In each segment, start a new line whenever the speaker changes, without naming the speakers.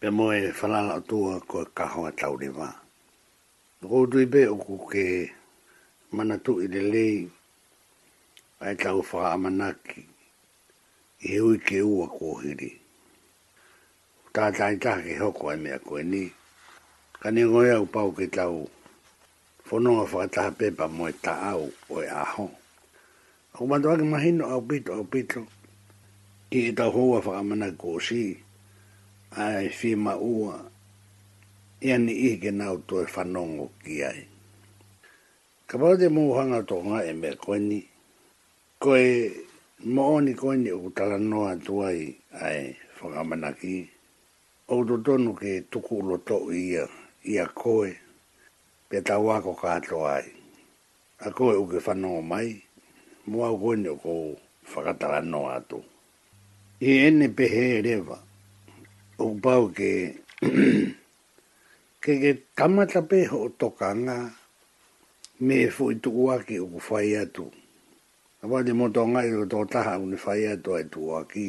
Te moe
whalalau tua ko Kahoa Taurewa. Ko utu ipe o ko ke Manatu Irelei ai tau whakaamanaki i he ui ke ua kohiri. Ko Tata i taha ke hoko ai mea koe ni, ka ni ngoi au pau ke tau Whanonga whakataha pepa moe ta au oe aho. Ako matou ake mahino au pito au pito ki ke tau houa whakamana kosi ai whi ma ua i ani i ke nau toe whanongo ki ai. Ka pau te mouhanga tokonga e mea koe ni koe mooni koe ni uku tala noa atu ai ai whakamanaki Koutou tonu ki tuku roto i ia, i a koe, te tauāko katoa ai. A koe uke whanonga mai, mo au koini o kou whakatara noa atu. I ēnei pehe rewa, ōku pau ke kei ke tamatape ho o tokanga, me fu i tuku aki ōku whai atu. Awa te motonga i roto o taha uni whai atu ai tuaki,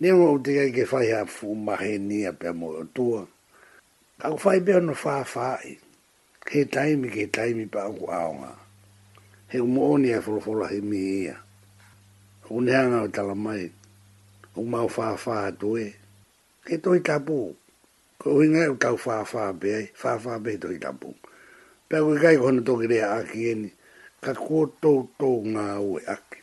Nē hoa o te gei ke whai hapū mahenīa pea mō ō toa. Ka whai pea ōna whāwhāi, ki he taimi, ki he taimi pā ōku aonga. He umu oni e wholowholahi mihi ia. Ōku nehanga o tala mai, ōku mau whāwhā atu e, he tohi tapū. Koe uhi ngai o tāu whāwhā pea e, whāwhā pea he tohi tapū. Pea koe kai kohana tōki reha āki eni, ka kō tōu tōu ngā aue ake.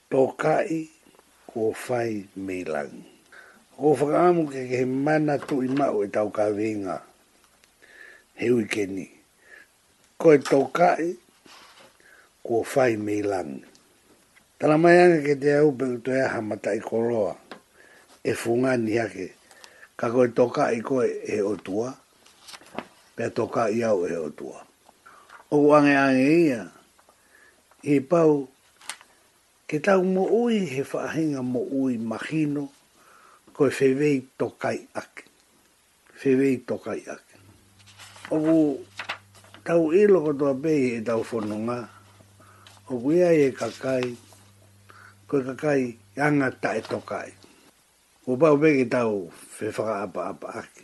Tō kai, ko whai meilang. Ko whakaamu ke ke he mana tu'i mau e tau ka weinga. He ui ke ni. Koe tō kai, ko whai meilang. Tana mai anga ke te au pe uto e aha matai ko roa. E whunga ni hake. Ka koe tō kai koe e he o tua. Pea tō kai au e he o tua. Oku ange ange ia. He pau, Ke tau mo ui he whaahinga mo ui makino, koe whewei to kai ake. Whewei to kai ake. Oku tau ilo katoa pei he tau whanonga, oku ia e kakai, koe kakai anga tae to kai. Ko pau pei ke tau whe whakaapa apa ake.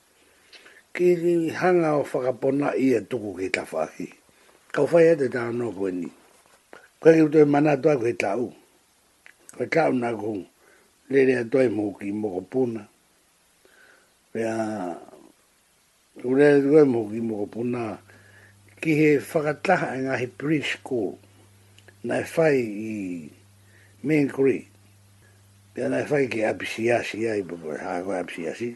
Kiri hanga o whakapona i e tuku ki tawhaki. Kau whai a te tau no koe ni. Koe ki uto i mana toa koe tau. Koe tau na ku rere a toa i mo ki mokopuna. Pea ku rere toa i mo ki mokopuna ki he whakataha e ngahi preschool na e whai i Main Creek. Pea na e whai ki Apisiasi ai pa koe. Ha koe Apisiasi.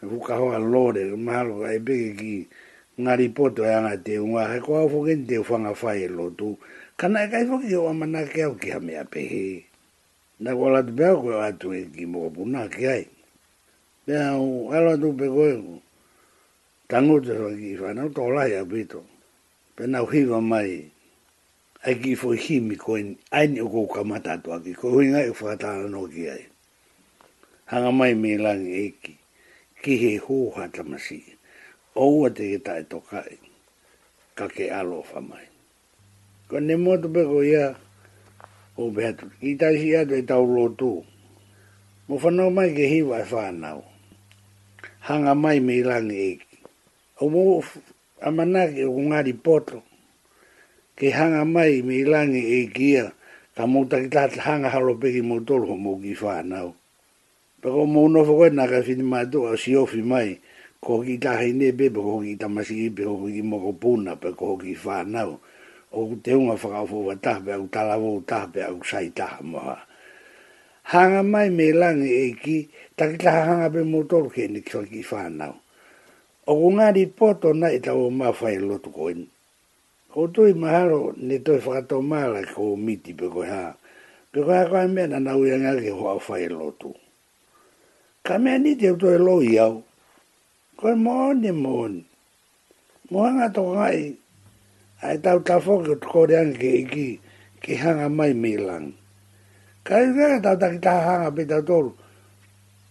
He whakahoa lore, mahalo e peke ki nga ripoto e anga te unga, he koa whoken te whanga whai e lotu, kana e kai whoki hoa mana ke au ki hamea pehe. Na ko la tupea koe o atu e ki mokopuna ki ai. Pea u alo atu pe koe ku tango te whaki i whanau to la hea pito. Pena u hiva mai I kī foʻi kimi koe ni aini o kou ka matatua ki kou hinga e whakatāra noa ki ai. Hanga mai me langi e ki, ki he hōha tamasi, o ua te geta e toka ai, ka ke alofa mai. Ko ne motu pe ko ia o be atu, ki taisi atu e tau lotu, mo whanau mai ke hiwa e whanau. Hanga mai me langi e ki, o mo A manaaki o nga ripoto kei hanga mai me Ilangi e kiia ka moutakita ta hanga haropeki mou tolu ho mou ki whanau. Peka o mou nofo koe na ka whiti matua o siofi mai ko hoki i Tahine be be ko hoki i Tamasiki be ko hoki i Mokopuna be ko hoki i whanau oku te hunga whakaofofa taha be aku talavou taha be aku sai taha moha hanga mai me Ilangi e ki takitaha hanga be mou tolu kei ni ki whaki i whanau O ko nga ripoto na i ta o ma fai lotu ko in. Ko tu i mahalo ni toi whakato mala ki ko miti pe ko ha, pe ko ha ko me na na uia nga ki hoa fai lotu. Ka me ni te toi lo i au. Ko e mo ni mo ni. Mo ha nga to nga i, ai tau ta fo ki ko rea nga ki iki, ki ha nga mai mi lang. Ka i nga ta ta ki ta ha nga pita toru,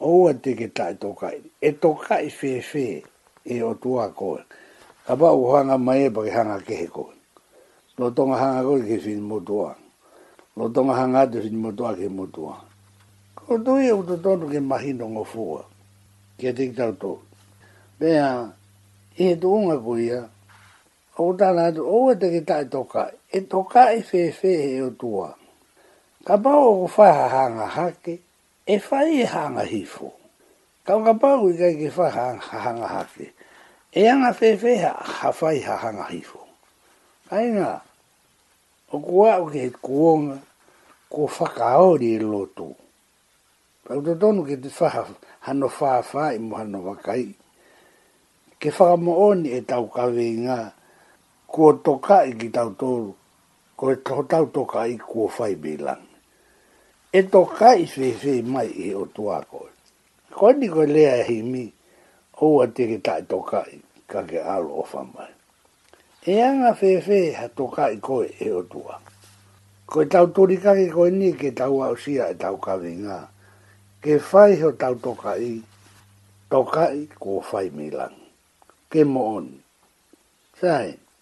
Oua te keta e tokai. E tokai whewhe e o tua koe. Ka pa o hanga mai e pa ke hanga kehe koe. Lo tonga hanga koe ke whini mo tua. Lo tonga hanga atu whini mo tua ke mo tua. Ko tu i o tu tonu ke mahi no ngo fua. Ke te kitau to. Pea, i he tu unga ko ia. O tana atu, oua te keta e tokai. E tokai whewhe e o tua. Ka pa o ko whaha hanga hake. E whai e hanga hifo. Ka whakapau i kai ki wha ha hanga hake. E anga whewheha ha whai ha hanga hifo. Kai nga, o ko a o ke he kuonga, ko whakaori e loto. Tau to tonu ke te wha ha no wha wha i mo ha no wha kai. Ke whakamo oni e tau kawe i nga, kuo toka i ki tau toru, ko he tohotau toka i kuo whai me langi. E to kai whewhe mai e o to ako. Koe ni koe lea e himi, o ua te ke tae to kai, ka ke alo o whamai. E anga whewhe ha to kai koe e o to ako. Koe tau tori kake koe ni ke tau au sia e tau kawe nga, ke whai ho tau to kai, to kai ko whai me lang. Ke mo oni. Sae,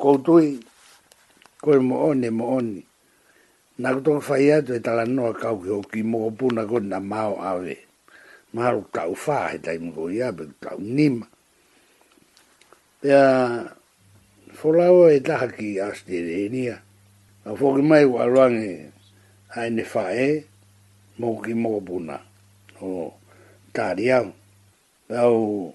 Koutui, koe mo one mo oni. Naku toku whai atu he tala noa kau ki hoki mokopuna koni na mao awe. Mahalo ki tau wha he taimi ko ia pe ki tau nima. Pea wholawa e taha ki Australia. A whoki mai ko aluangi hai ne wha e mo ki mokopuna o tari au. Au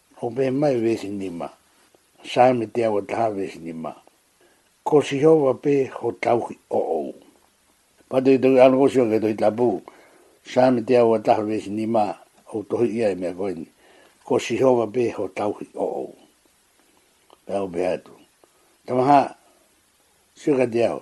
Hope mai Wesini ma. Same te awa taha Wesini ma. Ko Sihova pe ho tauhi oou. Patu i tau ano osio ke toi tapu. Same te awa taha Wesini ma. Ho tohi ia e mea koe ni. Ko Sihova pe ho tauhi oou. Pe au pe atu. Tamaha, sio ka te au.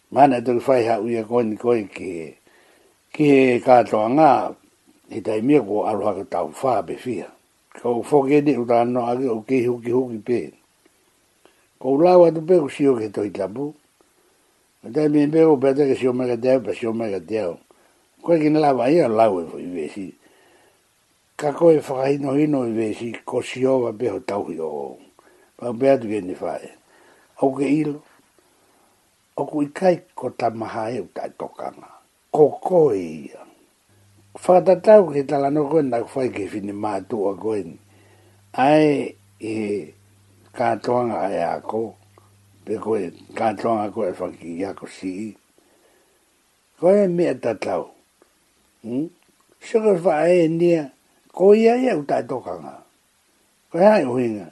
Māna taku whai ha uia koini koi ki he ki he kātoa ngā he tai mia ko aroha ka tau whā be whia. Ko whoke ni uta anō ake o kei hoki hoki pē. Ko ulau atu pē ko sio ke toi tapu. Ko tai mia pē ko pēta ke sio mai ka te au pa sio mai ka te au. Koe ki nala vai au lau e fui vesi. Ka koe whakahino hino i vesi ko sio wa pē ho tauhi o. Pau pē atu ke ni whae. Au ke ilo. Oku i kai ko Tamahaheu tai tokanga. Ko koe ia. Whakatatau ki tala no koe na whai ki whini mātua koe ni. Ae i he katoanga ae a ko, pe koe katoanga koe whaki i aku sii. Koe e mea tatau. Hm? Sure wha ae nia, ko ia ia u tai tokanga. Koe hai uhinga.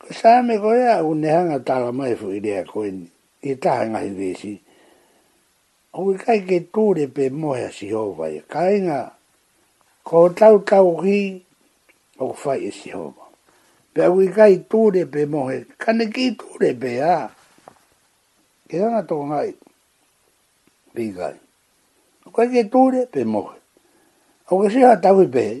Ko Same koe a u nehanga tala mai fo i rea koe ni i taha ngahi vesi. O i kai ke tore pe mohe a Sihova e kainga ko tau tau hi o ku fai e Sihova. Pe a u i kai tore pe mohe kane ki tore pe a ke hanga to ngai pe i kai. O kai ke tore pe mohe. O ke siha tau i pe hei.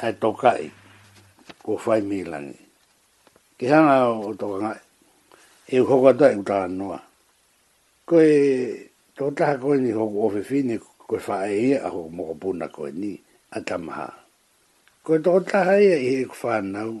Hai tō kai, ko Whai Mīrangi. Te hanga o tō ngai, e uhoka tō e uta anoa. Koe tō taha koe ni hoku o whiwhine koe wha e ia a hoku mokopuna koe ni, a tamaha. Koe tō taha ia i he ku whanau,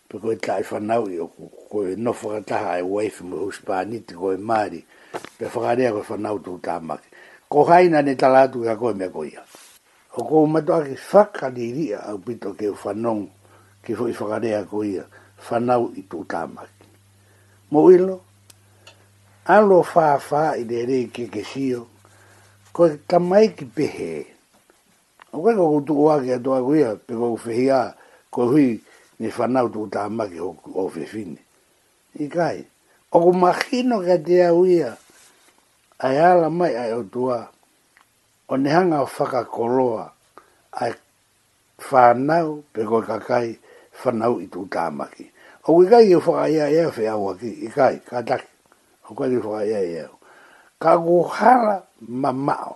Pe koe tai whanau i oku, koe no whakataha e waif me huspaniti koe maari, pe whakarea koe whanau tu tamaki. Ko haina ne tala atu kia koe me koia. Ko kou matua ki whakariria au pito keu whanong ki fo i whakarea koia whanau i tu tamaki. Mo ilo, alo whawha i rere i kekesio, koe tamaiki pehe, Oke ko kou tuku waki a toa kuia pe kou fehi a ko hui nge whanau tuku tamaki hoku o fefine. I kai. Oku makino kia te a uia ae ala mai ae o tua o nehanga o whaka koroa ae whanau pe koe ka kai whanau i tuku tamaki. Oku i kai ki u whaka ia e au fe au aki. I kai. Ka taki. Oku kai ki u whaka ia e au. Ka ku hara mamao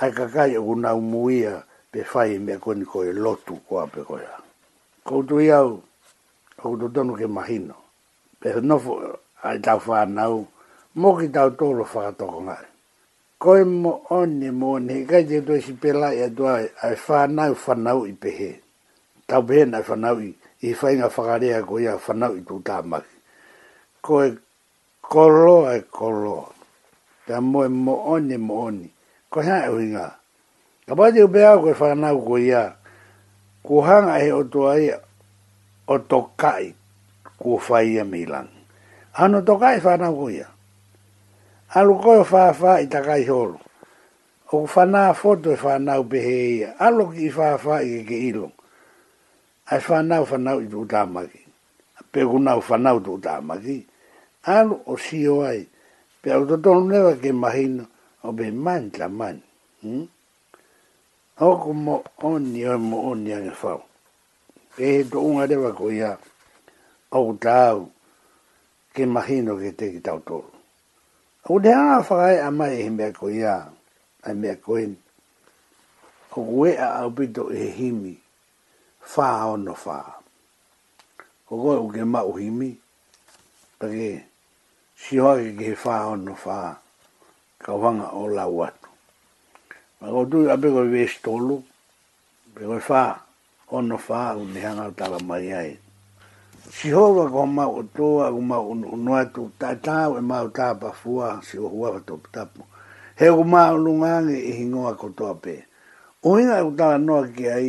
Hai kakahi oku nau muia pe whai me koni koe lotu ko ape koe a. Koutou i au, koutou tonu ke mahino, pe nofo ai tau whanau mo ki tau toro whakatoko ngai. Koe mo one mo one he kai te toi si pelai a tua ai whanau whanau i pehe. Tau pehe nai whanau i, i whai nga whakarea ko ia whanau i tu tamaki. Koe Koro e koro, te amoe mooni mooni, koe ha e uhinga. Ka whati upe au koe whanau ko ia, ko hanga he oto a ia, oto kai ko whai ia milang. Ano to kai whanau ko ia. Alu koe o whawha i takai horo. O ku whana foto e whanau pehe ia, alo ki i whawha i ke ke ilong. Ai whanau whanau i tu utamaki. Pea ko nāu whanau tō Tāmaki, āro o sio ai, pea au to tonu nei wa ke mahina o be man ta man. Hm? Au ko mo oni au mo oni ange whau. Ke he to unga rewa ko ia, au tāu, ke mahino ke te ki tau tōru. Au te hanga whakai a mai he mea ko ia, he mea ko in. Au ko e a au pito he himi, whā ono whā. Ko koe uke Maohimi, ake sio ake ki he wha ono wha ka whanga o lau atu. Ma ko tui ape koe vesi tolu, pe koe wha ono wha u ni hanga tala mai ai. Sihova ko mau o toa ku mau unu unu atu, tai tau e mau ta pa fua si o hua ka topu tapu. He o ku mau lunga ange i hingoa ko toa pe. Uhinga e ku tala noa ki ai,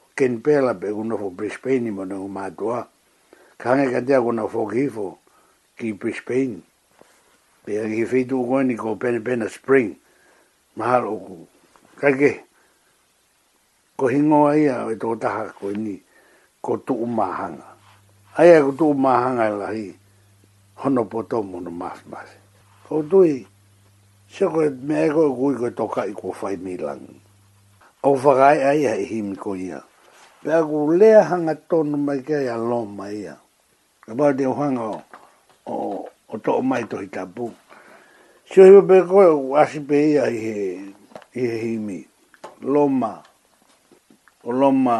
Ken Pellap e guna fo Brisbane mo nau matua, ka nge ka tea guna fo gifo ki Brisbane. Pea ki whitu koe ni ko Penepena Spring, mahalo oku. Kai ke, ko hingoa ia e to taha koe ni, ko tuu mahanga. Ai ai ko tuu mahanga e lahi, hono poto mo no mas mas. Ko tui, sio koe mea e koe kui koe to kai ko whai mi lang. Ko whakaae a ia e Himi ko ia, Pea ko Lea hanga tonu mai ki a ia long mai ia. Ka pau te ohanga o to o mai tohi tapu. Sio hiwa pe koe o asi pe ia i he i he Himi. Long ma, ko long ma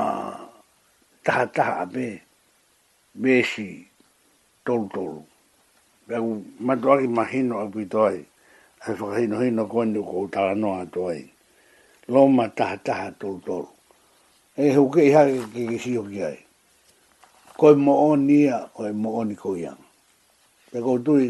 taha taha a be, be si, Torutoru. Pea ku matua ake ma hino a pito ai, a whakahino hino koeni ko u taha noa atu ai. Loma taha taha torutoru. E hu ke iha ke ke ke siho ki ai. Koe mo oni ia, koe mo oni ko ia. Pea koutu i,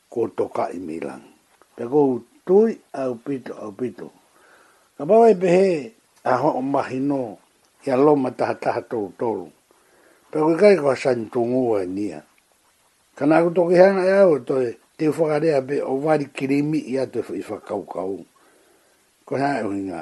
Ko to kai mi lang. Te kou tui au pito au pito. Ka pawe pehe a ho o mahi no ki a loma taha taha tolu tolu. Pe kui kai ko a san tungu o e nia. Ka na ku toki hanga e au to e tiu whakarea pe o wari kirimi i a te whi whakau kau. Ko hea e hui nga.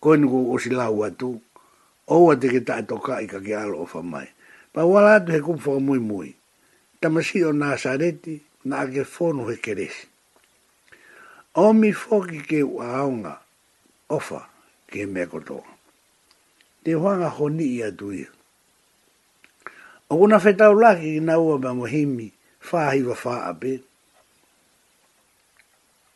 Koe nuku o Silau atu, Ou a teke tae to ka i ka ke alo o wha mai. Pa wala atu he kupu whakamoemoe. Tama si o Nasareti, na ake fo no he keresi. Omi fo ki ke u a aonga, ofa, ki he mea kotoa. Te whanga ho ni i atu ia. O kuna whetau la ki na ua ba mo himi, wha hiwa wha ape.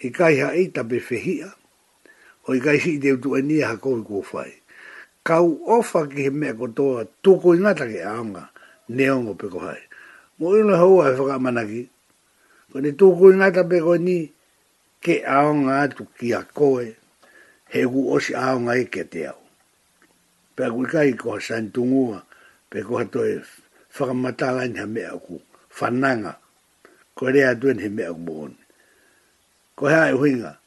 He kai ha i tape whehia. Hoi kai si i te utu ai ni e ha kowi ko whai. Kau ofa ki he mea ko toa tuko i nga take a onga, neongo pe ko hai. Mo ilo ha ua e whakamanaki, ko ni tuko i nga tape koe ni ke a onga atu ki a koe, he uku osi a onga e ke te au. Pe aku i kai ko ha sain tungua, pe ko ha toi whakamatalain ha mea uku, whananga, Ko re a duen he mea mon. Ko he ai huinga.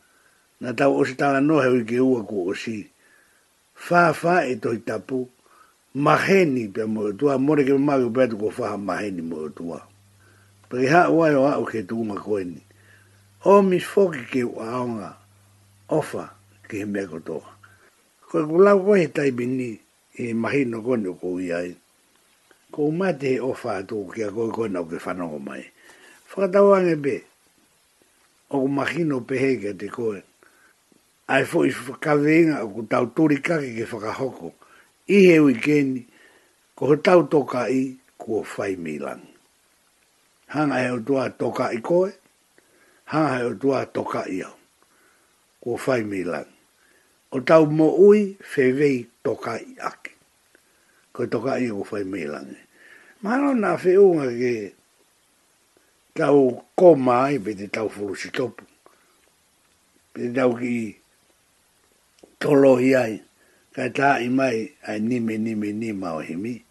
Na tau o si tanga no he wiki ua ko o si. Fa fa e to tapu. Maheni pe mo tua more ke ma ke pe ko fa maheni mo tua. Pe ke ha wa yo a o ke tu nga ko ni. O mi foki ke wa nga. Ofa ke he mea ko to. Ko ku la ko he tai bini. I mahi nokonoko i ai. Ko u mate he owha atu ki a koe koe nau ke whanongo mai. Whakatau ange be, oku makino pehe ki a te koe. Ai fo i whakaweenga oku tau torikake ki whakahoko. I he ui keni, ko he tau toka i, kua whai mi lang. Hanga he utua toka i koe, hanga he utua toka i au. Ko whai mi lang. Ko tau mo ui fe vei toka i aki. Ko toka i ko whai mi lang. Maro na fe unga ke tau ko mai pe te tau furu si topu. Pe tau ki tolo i ai. Kai ta i mai ai ni me ni me ni ma o himi.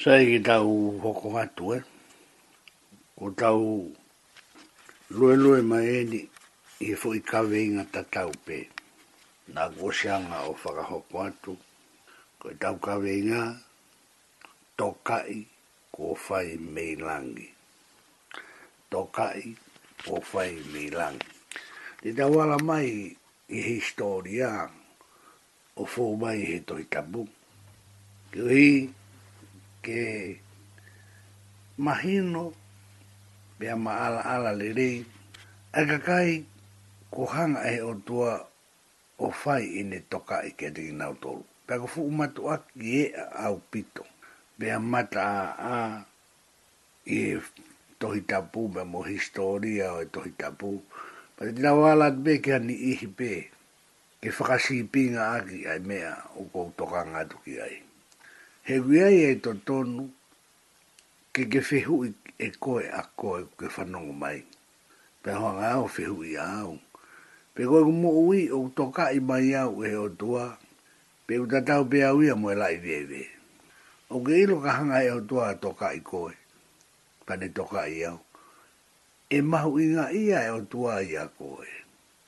Sai ki tau hoko atu e. Ko tau luelue mai eni i fo i kawe inga ta tau pe. Na ko sianga o whakahoko atu. Ko tau kawe inga to kai ko fai mei langi. To kai ko fai mei langi. Te tawala mai i historia. O who mai he toi tapu. Ke uhi, ke mahino, pea ma ala ala le rei, ai ka kai, ko hanga he o tua o whai i ne toka i ketiki nau tolu. Pea ko fu matu aki e a au pito, pea mata a a i he tohi tapu me mo historia o he tohi tapu, ma te tira wala te pe ke ani ihi pe, I whakasipinga aki ai mea o kou toka ngatuki ai. He wiai ai to tonu, ke ke whehu i e koe a koe ke whanongo mai, pe hoa ngai o whehu i a au. Pe koe ku mo ui o toka i mai au e o tua, pe uta tau pe au ia mo e la i veve. O ke ilo ka hanga e o tua a toka i koe, pane toka i au, e mahu inga ia e o tua i a koe.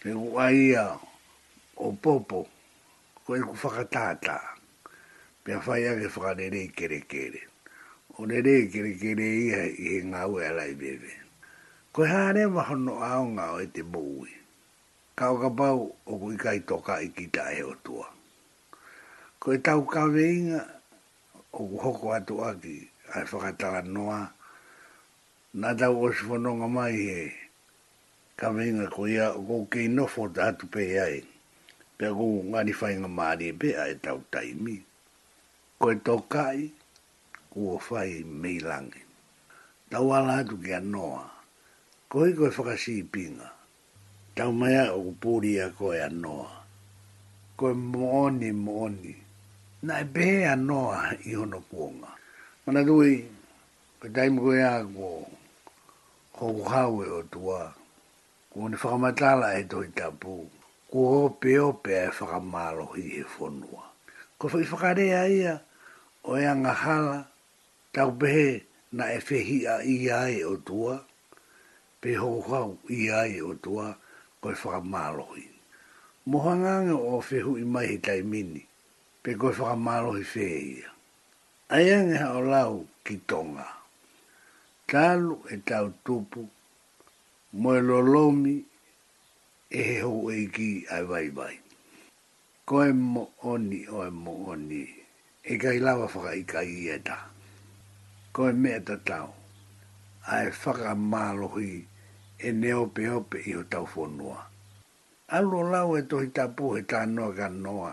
Kei ko a ia, O Popo, koe i ku whakataata, pea whai ake whakarere i Kerekere. O rere i Kerekere ia i he ngaue a Raiwewe. Koe haere wa hono ao ngao e te Moui. Ka whakapau o kui kaitoka i kita e o tua. Koe tau kaweinga o ku hoko atu aki ai whakatala noa Nā tāu osi whanonga mai he Ka meinga ko ia kou kei nofo te hatupehe ai Pea kou ngari whainga mārie pea e tau taimi Koe tō kai kua whai mei langi Tau ala atu ki a Noa Kohi koe whakasīpinga Tau mai ai oku pūri a koe a Noa Koe mooni mooni Nā e pehe a Noa i hono kuonga Manatū i Ka taim koe a ko Hoko Kawe o te wa, ko oni whakamatala he tohi tapu, ko ope ope e whakamarohi he whonua. Ko whai whakarea ia o Eanga Hala, taupehe na e whehi a ia ai o te wa, pe Hoko Kau ia ai o te wa koe whakamarohi. Mohangange o whehu i mai he taimini, pe koe whakamarohi whe ia. I angiha o Lahu ki Tonga. Talu e tau tupu, moe lolomi e he hou e iki ai waiwai. Koe mo oni oe mo oni, e kai lawa whaka i kai i eta. Koe mea ta tau, a e whaka marohi e ne ope ope iho tau fonua. Alu o Lahu e tohi tapu he tanoa ka noa,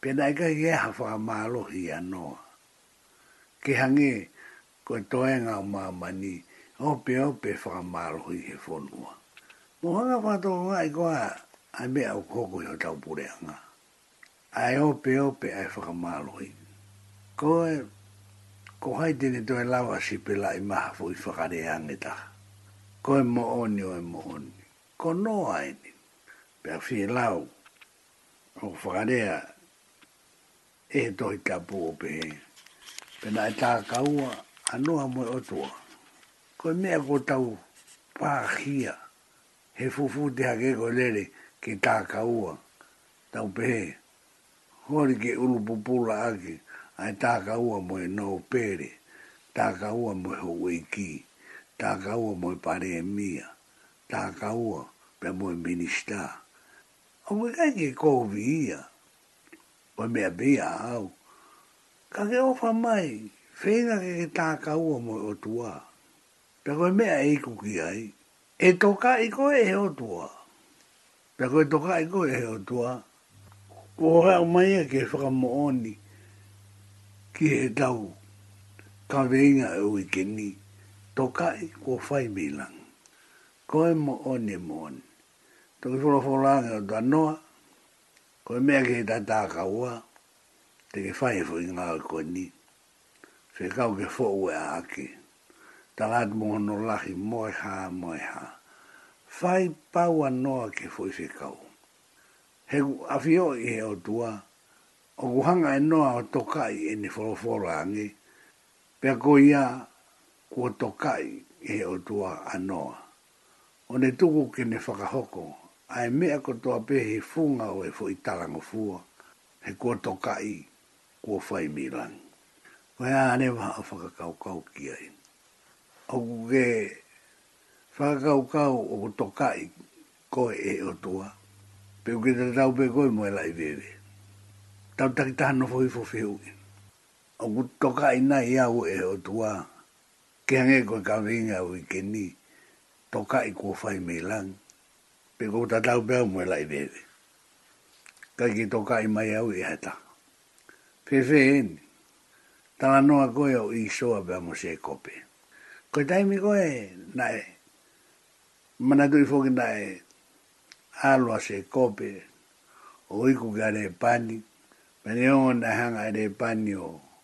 Pēnā i ka kī he aha whakamārohi anō. Kei hangē koe toenga o Māmani, ope ope whakamārohi he whenua. Mō hanga whātokonga i koa hai mea o kōku he taupureanga. Ae ope ope ae whakamārohi. Koe, ko hai tini toe lawa sipela i maha fo i whakarea ange taha. Koe mo oni oe mo oni. Ko nō aini. Pea whie lau. Ko whakarea e he tohi ka pū ope he. Pena e taha ka ua, anoa moe o tua. Ko e mea ko tau pa kia, he fufu te hake ko lere ke taha ka ua, tau pe he. Hori ke uru pupula ake, a e taha ka ua moe no pere, taha ka ua moe ho wei ki, taha ka ua moe pare e mia, taha ka ua pea moe minister, Ko Wikaiki Kovi ia. Wai mea pei a au, Ka ke owha mai, wheinga ke ke tā kaua moe o tuā. Pea koe mea e iku ki ai, E tō ka i koe e he o tuā. Pea koe tō ka i koe e he o tuā, kua hoea mai ia ke whakamooni ki he tau ka weinga e Wikini, tō ka i kua whai mei lang. Koe mooni mooni. Toki whorowhoroange o ta noa, koe mea ki he tata kaua, te ke whai fo i nga au koe ni, se kau ke fo ue a ake, ta lat mohono lahi moe ha moe ha, whai paua noa ke fo i se kau. He ku awhi o i he o tua, o ku hanga e noa o to kai e ni whorowhoroange, pea ko ia kua to kai i he o tua a noa, One tuku kene whakahoko, ae mea ko toa pehi fungaoe fo i tarangafua, he kua tokai, kua whai mi rang. Ko he arewa a whakakaukau ki ai. Oku ke whakakaukau oku tokai koe e o toa, pe uke te taupe koe moe la i wewe. Tau takitaha nofo i fo wheui. Oku tokai nai au e o toa, Kia nge koe ka winga au i keni to ka i ko fai me lang. Pe ko ta tau pe au mo e la i veve. Kai ki to ka i mai au i heta. Fe fe eni. Tala noa koe au i soa pe amo se kope. Koe taimi koe na e. Mana tui foki na e. Aloa se kope. O iku kia re pani. Pe nge ongo na hanga e re pani o.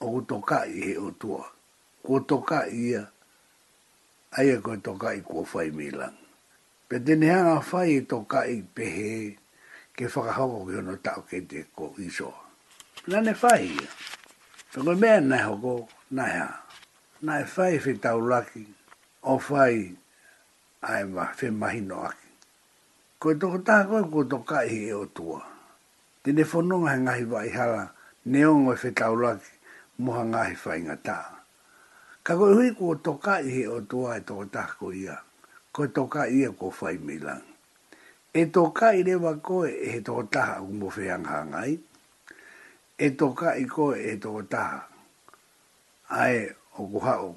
Oku toka i he o tua. Kua toka ia, aia koe toka i kua whai mi lang. Pe tenehanga whai e toka i pehe ke whakahoko ki hono tau ke te ko Iso. Nane whai ia. Pe koe mea nae hoko, nae ha. Nae whai whe tau laki, o whai ae ma whe mahino aki. Koe toko taha koe kua toka i he o tua. Telefononga he ngahiwa i hara neongo e whetaura ake, moha ngahi whainga ta. Ka koe hui kua toka i he o tua e toka taha ko ia, koe toka ia kua whai milang. E toka i rewa koe e he toka taha aku mo whehanga hanga ai? E toka i koe e he toka taha? Ae, o ku hau.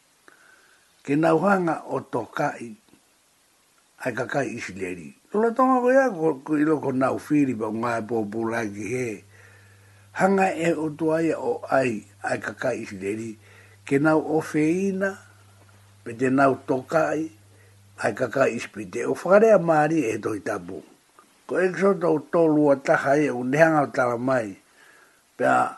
Ke nau hanga o to kai, ai ka kai Isireri. Tula tonga koe ia ko i loko nau whiri pa ngai po pu lai ki he hanga e utu ai o ai, ai ka kai Isireri, ke nau ofeina, me te nau to kai, ai ka kai Isipite. O whakarea marie he tohi tapu. Ko Exoto tolu a taha ia u nehanga o tala mai, pea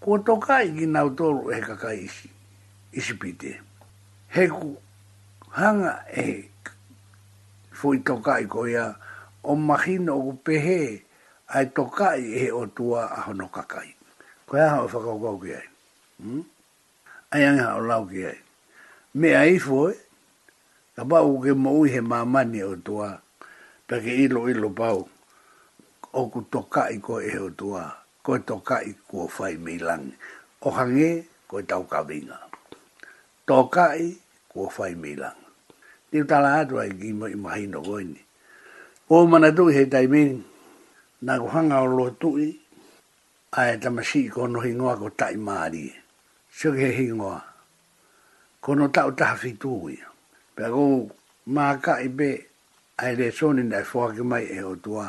Kua toka i ki Nautoro he kakai isi, isipite, heku, hanga e he whoi toka i koia o mahina o ku pehe ae toka i e he o tua a hono kakai. Koe aha o whakaukau ki ai? Hm? Ai angeha o lau ki ai. Me a i whoi, ka pa oku ke mo ui he mamani o tua, pe ke ilo ilo pau o ku toka i koe e he o tua Koe to kai kua whai mi langi. O hange koe tau kawinga. To kai kua whai mi langi. Ni utala atu ai ki mo i mahi no koe ni. Ko o mana tui hei tai ming. Na ko hanga o lo tui. A e tama si i ko no hingoa ko tai mari. Sio ki he hingoa. Ko no tau taha fitu i. Pea ko ma kai pe. Ai le soni na e foa ki mai e o tua.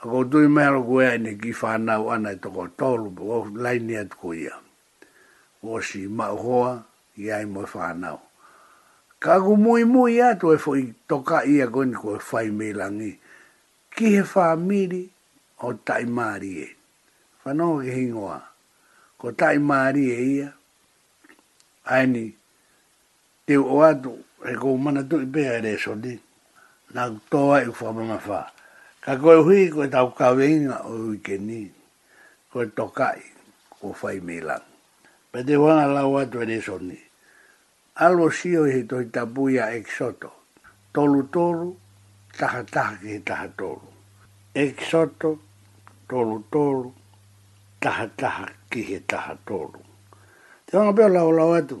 A ko Tui mea roku e ai nei ki whanau ana e toko tolu pe ko laini atu ko ia. Osi mau hoa i ai mo e whanau. Ka kumuimui atu e fo i toka ia koni ko e whai me langi ki he wha miri o tai marie. Whanoa ke hingoa. Ko tai marie ia. Aini Te o atu, he kou mana tuki pea e Resoni, naku tō ai u whamanga wha. Ka koe hui koe taku kaweinga o Uikeni, koe to kai, ko Whai Milan. Pe te whanga lau atu e Resoni, alo sio i he tohi tapu i a Exoto, tolu toru, taha taha ki he taha toru. Exoto, tolu toru, taha taha ki he taha toru. Te whanga pea o lawalau atu,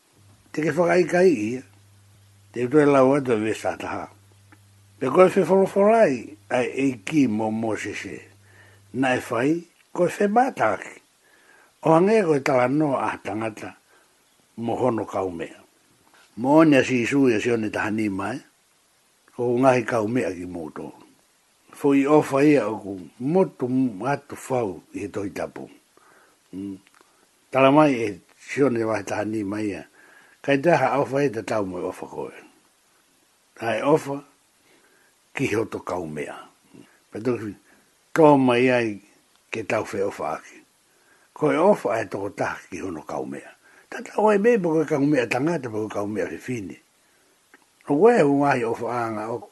Te ke whakaika i ia, te utu e laua te we sa taha. Pe koe whe wholowholo ai a e ki mo Mosese, na e whai, koe whe mataki, ohange koe tala no a tangata mo hono kau mea. Mo onia si Isu ia sione taha ni mai, ko ngahi kau mea ki moto. Who i ofa i aku motu atu whau i he tohi tapu. Tara mai e Sione wahe taha ni mai ia, kai te aha ofa e te tau mo e ofa koe. A e ofa ki he oto kau mea. Pe toki to mai ai ke tau whe ofa aki. Ko e ofa ai toko taha ki hono kau mea. Tata oe me po koe kau mea tangata po koe kau mea whiwhine. O koe e wungahi ofa a nga oku.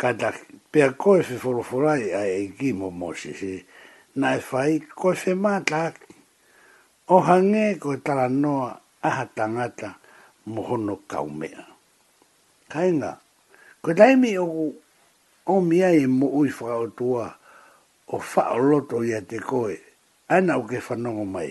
Ka ta, Pea koe whe whoroforai a Eiki mo Mosesi, nae whai, koe whe mata ake? Oha nge koe tara noa aha tangata mo hono kau mea. Kainga, ko Taimi oku omi ai e mo ui whakautua o wha o loto ia te koe, ana o ke whanongo mai,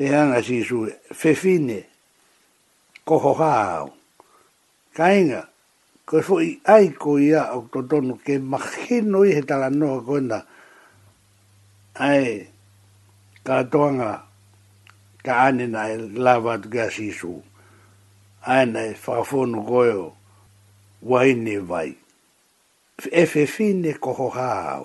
Pehea nga sisu whewhine koho haau. Kainga, koe fo'i ai ko ia o to tono ke mahi noi he tala noa koe na ae katoa nga ka anina e lawa atu ki a sisu. Ae nei, whakafono koe o wahine vai. E whewhine koho haau.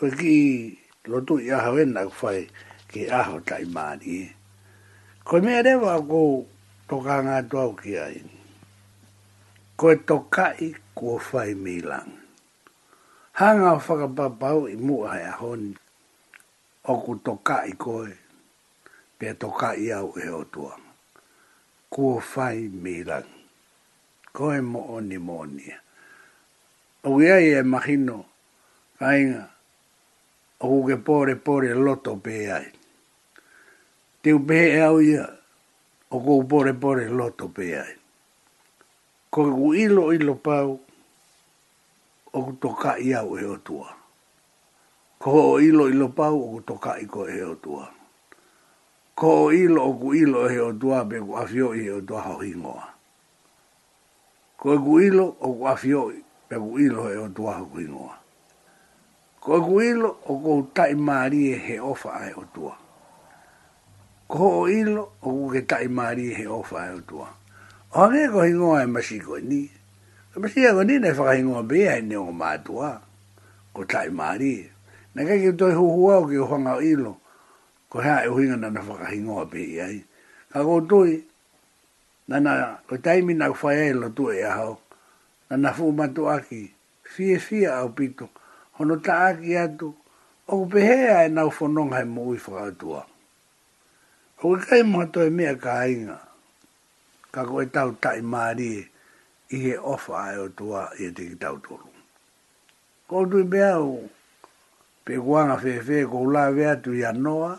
Koe ki roto i ahau e nau whai ki ahau tai maari. Koe mea rewa ko to ka nga to au ki ai. Koe to kai ko whai mi lang. Ha nga whakapapau i mua hai a hon. Oku to kai koe. Te to kai au e o tua. Ko whai mi lang. Koe mo o ni mo nia. Oku ia i e mahino Kainga, oku ke porepore loto pe ai. Teu pehe e au ia, o kou porepore loto pe ai. Ko ku ilo ilo pau, oku to ka i au e otua. Ko ho o ilo ilo pau oku to ka i koe he otua. Ko ho o ilo oku ilo e he otua pe ku awhio i he otua ho hingoa. Ko aku ilo, oku awhi oi, me aku ilo he o tua aku ingoa. Ko aku ilo, o kou taʻi mārie he ofa ae o tua. Koho o ilo, oku ke taʻi mārie he ofa ae o tua. Ohake ko hingoa e masi koe ni, e masi ai koe ni nei whakahingoa be ai nei o mātua, ko taʻi mārie. Na kei ki toi huhua au ki o whanga o ilo, ko hea e uhinga nana whakahingoa be i ai, ka kou toi, Nana, ko taimi nau whai ai loto e ahau, nana fo mato aki, fie fia au pito, hono ta aki atu, oku pehea e nau fononghai mo ui whakautua. Ko ke kai mo hato e mea ka inga, ka ko e tau tai marie i he ofa ai o tua i e te ki tau tolu. Ko utu i mea au, pe kuanga fefe ko ula vea tu i a noa,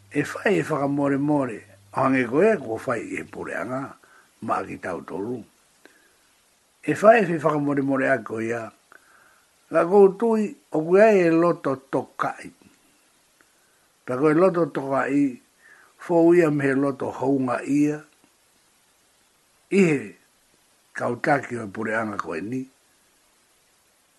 E whai he whakamōremōre hāngai koe kua whai i he poreanga maha ki tāu tonu. E whai he whakamōremōre ake koe ia, ngā kou tui o koe ai e roto tokai. Pea koe roto tokai, whou ia me he roto hounga ia, i he kautaki o he poreanga koe ni,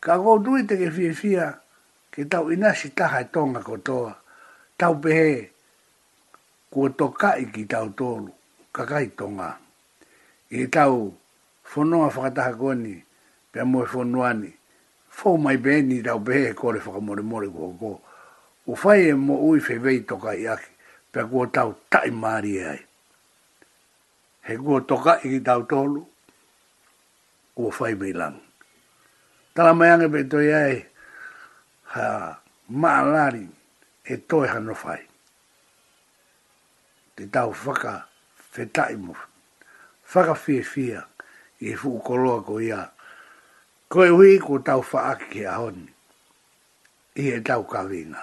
Ka kō nui te kewhiwhia ki tau inasi taha e tonga ko to tau pehe kua to kai ki tau tolu ka kai tonga i tau whonoa whakataha koe ni pea moe whonoa ni fou mai be ni tau pehe he kore whakamore more ko ko u whai e mo ui whewei to kai aki pea kua tau tai marie ai he kua to kai ki tau tolu o Whaimilan. Tala mai ange pe toi ai ha maa lari e toi hano whai. Te tau whaka whetai mo whakawhiwhia i Fuukoloa ko ia Koe hui ko tau whaaki a Honi i he tau kawinga.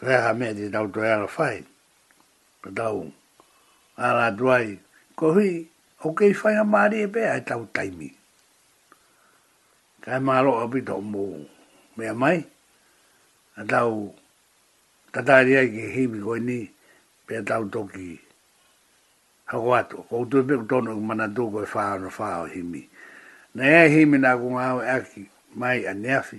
He aha mea te tautoi ara whai, ka tau ara atu ai, ko hui, ok i whainga marie pe ai tau taimi. Kai maro a pito mo mea mai, a tau tatari ai ke hiwi koe ni, pe a tau toki hako atu. Ko utu e peku tono i mana tu koe wha ana wha o himi. Nei ai himi na ku ngau e aki, mai a neafi,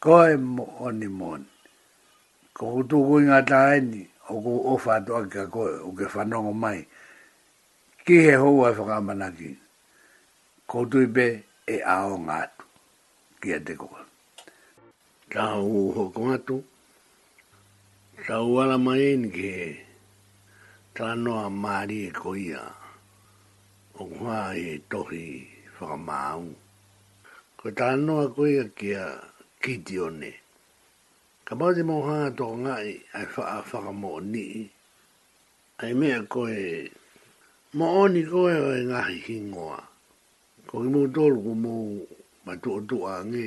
Koe mo oni mon. Ko toko inga taeni, o ko ofa to a kia koe, o ke whanongo mai. Ki he hou ai whakamana ki. Ko tui be e aonga atu. Ki a te koe. Taha hou hoko atu, Tauara main ke ta noa marie ko ia o koa he tohi whakamau. Ko ta noa ko ia kia Kitione. Ka mau te moha to ngai ai wha whakamo nii. I mea koe mooni koe o engahi ki ngoa. Ko ki mou tolu ko mou ma tuotua nge.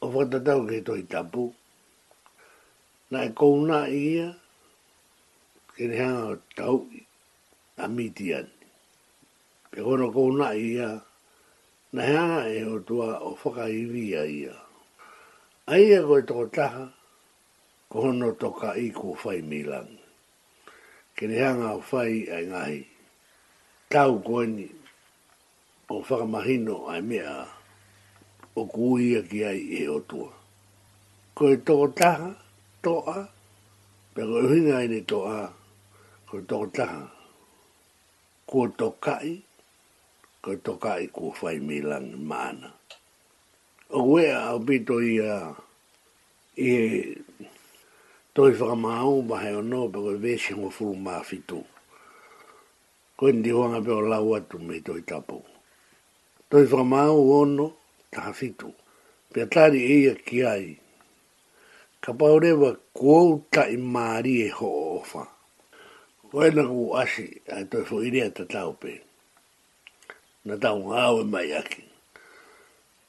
O whatatau kei toi tapu. Na e kou na i ia, ke ni hanga o tau i, a Midian. Ke kona kou na i ia, na he ana e o tua o whakaiwi a ia. A ia koe toko taha, ko hono to ka i ko whai mi lang. Ke ni hanga o whai a ngahi. Tau koe ni, O whakamahino ai mea o kuia ki ai e o tua. Ko e toko taha, to a, pe ko e uhinga ai ni to a, ko e toko taha, ko e to kai, ko e to kai ko whai mi lang ma ana. O wea au pito i a, i e toi whakamahau ma he ono pe ko e vesi hongo furu ma fitu. Koe ndi wanga pe o lau atu me toi tapu. Toi whamau ono taha fitu. Pea tari e ia ki ai. Ka pau rewa kuou ta i marie ho o ofa. Koe na ku asi a toi fo irea ta tau pe. Na tau nga awe mai aki.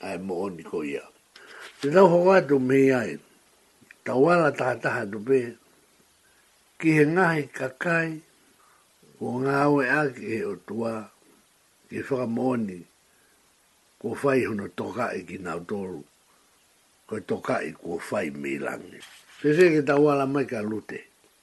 Ae mohoni ko ia. Te tau whakato mei ai, ka wara tahataha to pe, ki he ngahi ka kai, ko nga awe ake he o to wa, ki whakamooni, ko whai hono tokai ki nau toru, ko tokai ko whai mei langi. Sese ke tawala mai ka lute,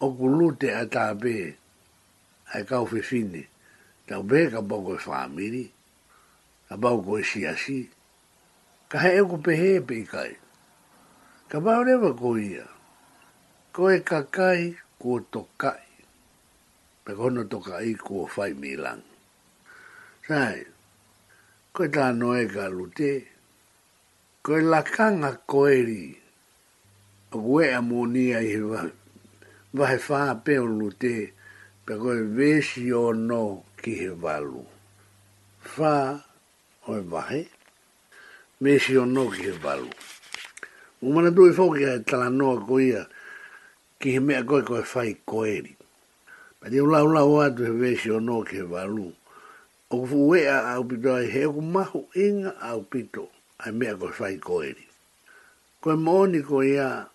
Oku lute a Tape, ai kau fifine, tau be ka pau koe whamiri, ka pau koe siasi, ka he oku pehe pe i kai. Ka pau rewa ko ia, koe ka kai ko to kai, pe kono to kai ko fai mi lang. Sai, koe ta noe ka lute, Koe la kanga koeri a koe a moni ai he wahu. Wahe wha pe o lute pe koe vesi ono ki he walu. Wha oe wahe. Vesi ono ki he walu. U mana tui foki a e tala noa ko ia ki he mea koe koe whai koeri. Pati u lau lau atu he vesi ono ki he walu Oku fuwea au pito ai he oku mahu inga au pito ai mea koe whai koiri. Koe mooni ko ia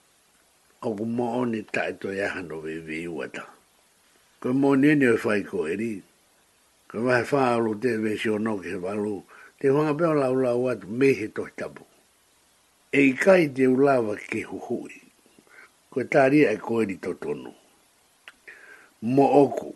oku mooni tae toi aha no vivi uata. Koe mooni eni oi whai koiri. Koe wa he whaolu te ve si ono ki he walu te whangapeo lau lau atu me he tohi tapu. E i kai te ulawa ki huhui. Koe taria e koiri to tonu. Mo oku,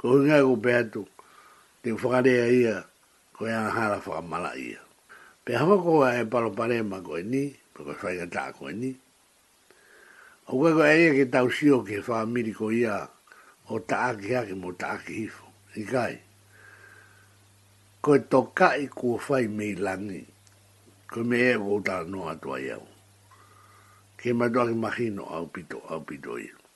Ko Hingai ko pea atu, te whakarea ia ko e Ahara whakamara ia. Pea hapa koa e paropare ma koe ni, me koe whainga ta koe ni. O koe ko eia ki tau sio ki he whakamiri ko ia o ta aki haki mo ta aki hifo. I kai. Koe to kai kua whai mei langi, koe me ea kua utara noa atu ai au. Ke matua ki mahino au pito, au pito ia.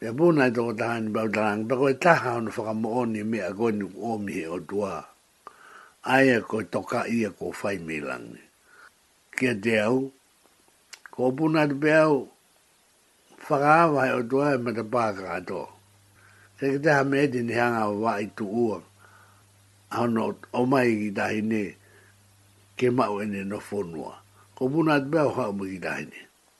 Mea puna e toko taha ni bau tarang pa koe taha ono whakamooni me a koe nuk omihe o tua aia koe toka ia ko whai me langi kia te au ko o puna atu pe au whakaawa he o tua e mata pa ka ato ke ke taha me eti ni hanga o wa i tu ua a ono o mai ki tahi ne ke mau ene no fonua ko puna atu pe au hau me ki tahi ne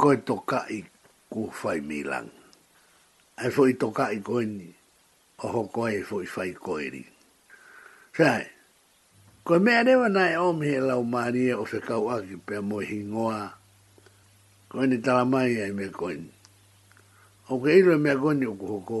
Koe to ka'i ku whai mi lang. Ai fo i to ka'i koe ni, oho koe e fo i whai koe ri. Sae, koe mea rewa na e omi he lau marie o whekau aki pea mo i hingoa koe ni tala mai ai me koe ni. Oku e ilo e mea koe ni oku hoko.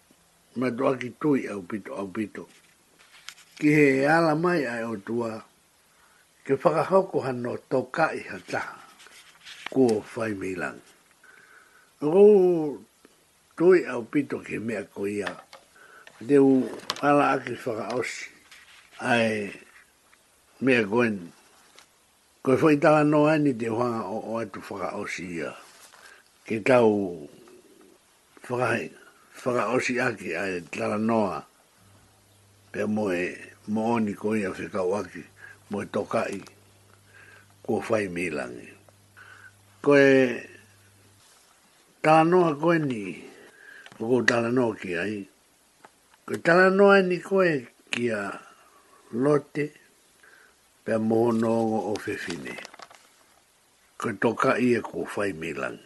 Matoaki tui au pito au pito ki he ala mai ai o tua ke whakahokoha no to ka iha taha kuo whai mi lang no ko tui au pito ke mea ko ia de u ala aki whakaosi ai mea goen Kua whai taha noa ai nei te whanga o atu whakaosi ia ki tau whakahinga, whakaosi ake a e tara noa pea mo e mooni ko ia whekau ake mo e tokai kua whai milangi. Ko e tara noa koe ni ko kou tara noa ki ai, ko e tara noa ai ni koe ki a Lote, Pea mo no ngo ofefi ne. Ko to ka i e ko fai mi lang.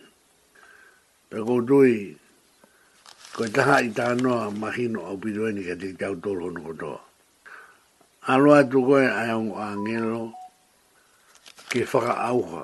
Pe ko dui. Ko taha i ta no ma hino au pi due ni ka te tau to lo no ko to. Alo atu ko e ai ang angelo. Ke faka auha.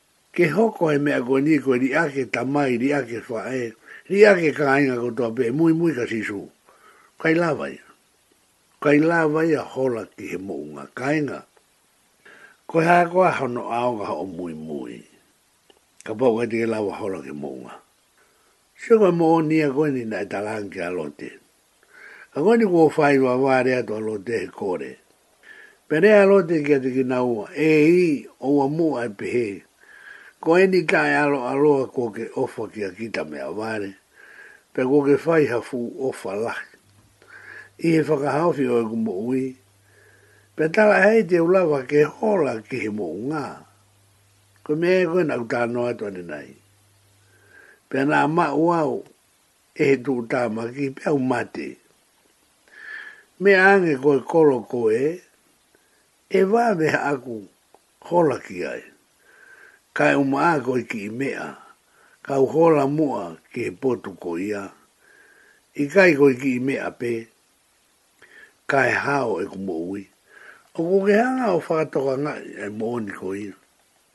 Ke hoko he mea koe ni koe ri ake tamai ri ake whae ri ake kainga ko toa pee mui mui ka sisu kai la vai kai la vai a hola ki he mo unga kainga koe ha ko a hono ao ka ho mui mui ka pau kai tike la wa hola ke mo unga sio koe mo onia koe ni na e talang ke alote Ka koni kua whai wa ware atu a Lote he kore. Pere a Lote ki a te kina ua, E i, o ua mu ai pehe. Ko eni tae alo aloa kua ke ofa ki a kita me a ware, pe kua ke whai ha fu ofa lahi. I he whakahawhi oe ku mo ui, pe tala hei te ulawa ke hola ki he mo unga. Ko me e koe na ku tanoa atu ane nai. Pe na ma uau, E he tū tāmaki pea u mate. Me ānge koe koro ko e, e wā neha aku hola ki ai. Ka e uma a koe ki i mea, ka u hola mua ki he potu ko ia. I kai koe ki i mea pe, ka e hao e ku moui. O ko ke hanga o whakatoka ngai e mooni ko ia.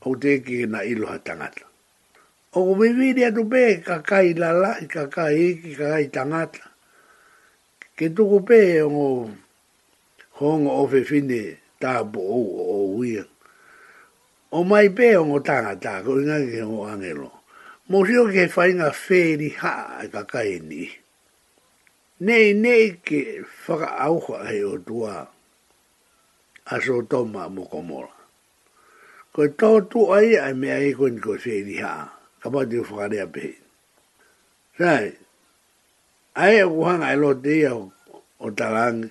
Ko Teki na iloha tangata. O ko Wewiri atu pe ka kai lala, ka kai hiki, ka kai tangata. Ke tuku pe e ongo hongo o Whewhine ta po o o uia. O mai pe ongo tangata ko inga ke ongo angelo. Mo sio ke whainga wheri ha e ka kai ni. Nei nei ke whaka auha he o tua. Aso toma mo komora. Kua taua tō a ia e mea e koe ni kua whēri ha, ka pai te whakarea pehe. Sae, ae o kuhanga e loa te ia o tarangi,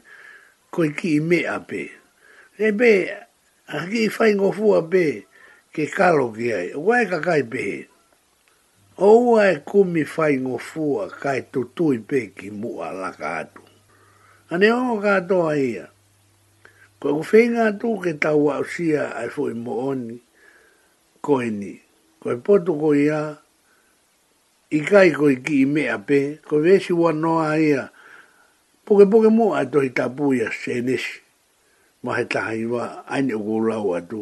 koe ki i me a pe. Kei pe, a ki i whai ngofua pe, ke kalo ki ai, o kuae ka kai pehe. Aua e kumi whai ngo fua kai to tui pe ki mua laka atu. Ane o katoa ia. Ko ko whenga atu ke tau au sia ai fwoi mo oni. Koi ni. Koi potu ko ia. I kai koi ki i mea pe, koi vesi ua noa ia. Poke poke mua e tohi tapu ia se nesi. Mahe taha iwa, aine uko lau atu.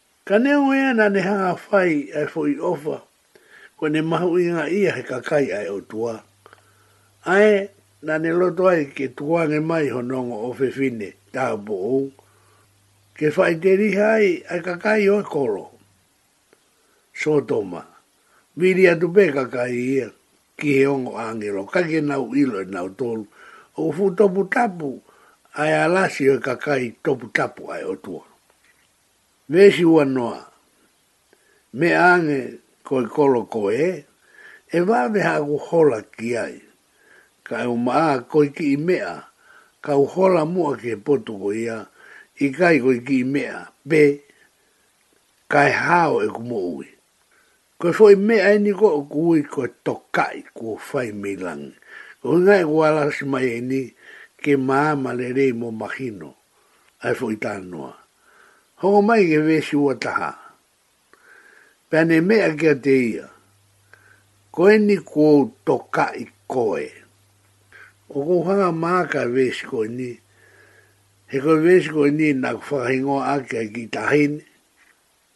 Ka neo e ana ne hanga whai e fo i ofa, ko ne mahu i nga ia he ka kai ae o tua. Ae, na ne loto ai ke tukuange mai ho nongo o fefine, taha po ou, ke whai te riha ai ae ka kai o koro. Sotoma, miri atu pe ka kai ia, ki he ongo angelo kake nau ilo e nau toru, o ufu topu tapu, ae a lasi o he ka kai topu tapu ae o tua. Me hiwa noa. Me ange koi kolo ko e, e waweha aku hola ki ai. Kai o maa koi ki i mea, kau hola mua ki he poto ko ia, i kai koi ki i mea, be, kai hao e kumo ui. Koe foi me ai ni ko kui ko to kai ko fai me lang. Ko ngai ko ala si mai ai ni ke ma ma le rei mo makino. Ai foi ta noa. Hongo mai ke ve si wa taha. Pane me a ke te ia. Koe ni ko to kai koe. O ko hanga ma ka ve si ko ni. He koe ve si ko ni na ku fa hingo a ke ki ta hin.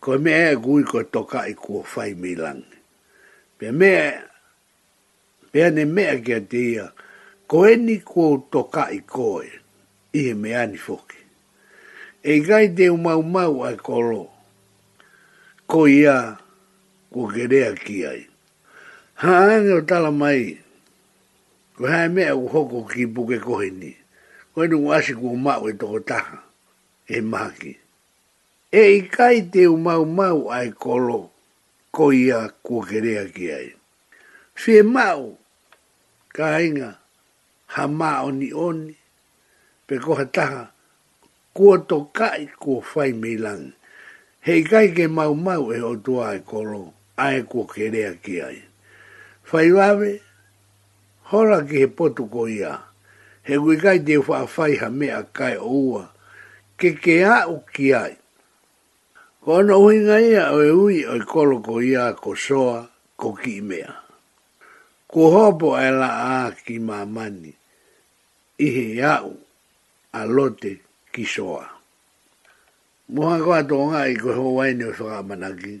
Ko me e kui ko to kai kua whai mi lang. Pe me pe ane me a kia te ia ko e ni ko to kai koe i he me ani foki. E kai te umau mau ai ko lo ko ia ko ke rea ki ai. Ha ange o tala mai ko hae me a ku hoko ki puke kohe ni. Ko e ni ku asi ku mau e toko taha e maha ki. E ika i te umaumau ai kolo, ko ia kua kerea ki ai. Whie mao, kainga, ha maonioni, pe ko ha taha, kua to kai kua whai mei langi. He ika i ke maumau e hotua ai kolo, ae kua kerea ki ai. Whai wawe, Hora ki he potu ko ia. He ui kai te whawhai ha mea kai o ua. Ke ke a u ki ai. Ko ano uhinga ia o e ui o i kolo ko ia ko soa ko ki i mea. Ku hopo e la a ki ma mani. I he a u a lote ki soa. Moha koa to nga i ko ho waine o soa manaki.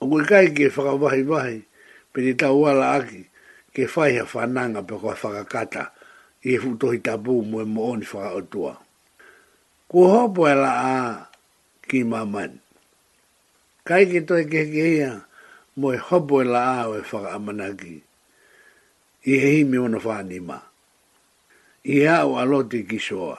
O koe kai ke whakawahiwahi me te tau ala aki ke whai he whananga pe koa whakakata i he futohi tapu moe mo oni whakautua. Kua hopo e la a ki ma man. Kai ke toi ke heke ia mo e hopo e la a o e whakaamanaki i he himi ono whani ma. I he a o a loti ki soa.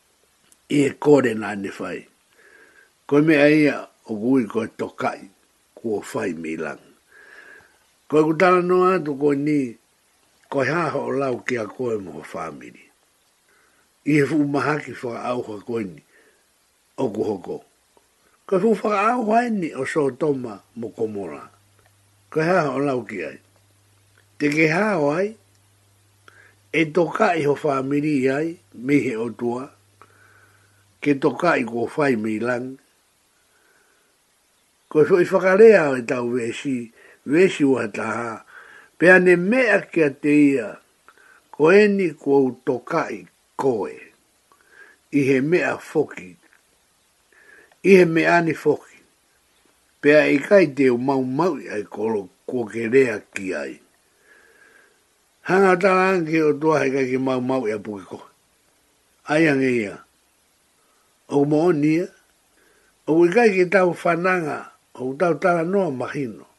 i e kore na ni whai. Koe me a ia o kui koe to kai, kua whai mi lang. Koe ku tana noa atu koe ni, koe ha ho o lau ki a koe mo ho whamiri. I he fu mahaki whaka auka koe ni, o ku hoko. Ko tō whakaaro ai nei o Sotoma mo Komora, koe ha o lauki ai. Te ke hao ai, e to ka iho wha miri ai, mi he o tua, ke to ka i ko whai mi lang. Koe who i whakarea o e tau vesi, vesi wa taha, pe ane mea kia te ia, ko eni ko to ka i Koe. I he mea whoki, i he meani whoki, pea i kai te u mau maui ai ko lo kua ke rea ki ai. Hanga tara anke o tua he kai ki mau maui a puke koe. Ai ange ia. O mo o nia, o i kai ki tau whananga, o tau tara noa mahino.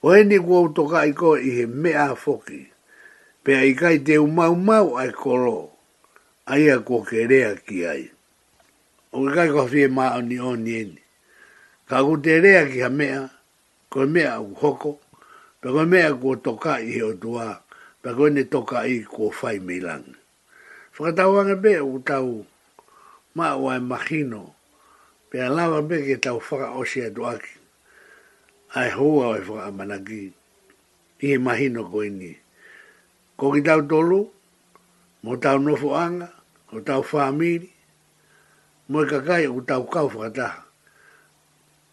Ko ēnei kua otoka i koe i he mea whoki, pea i kai te umaumau ai koro, a ia kua kerea ki ai. O ke kai kua whie māonioni ēnei. Ka ku te rea ki ha mea, koe mea u hoko, pea koe mea kua toka i he otuā, pea koe ne toka i kua whai mei langi. Whakatau ana pea ko tau maawai makino, pea lawa pea ke tau whakaosi atu aki, ae hou au e whakaamanaki, i he mahino koini. Ko ki tau tolu, mo tau nofo anga, ko tau whaamiri, moe kakai o ko tau
kau whakataha.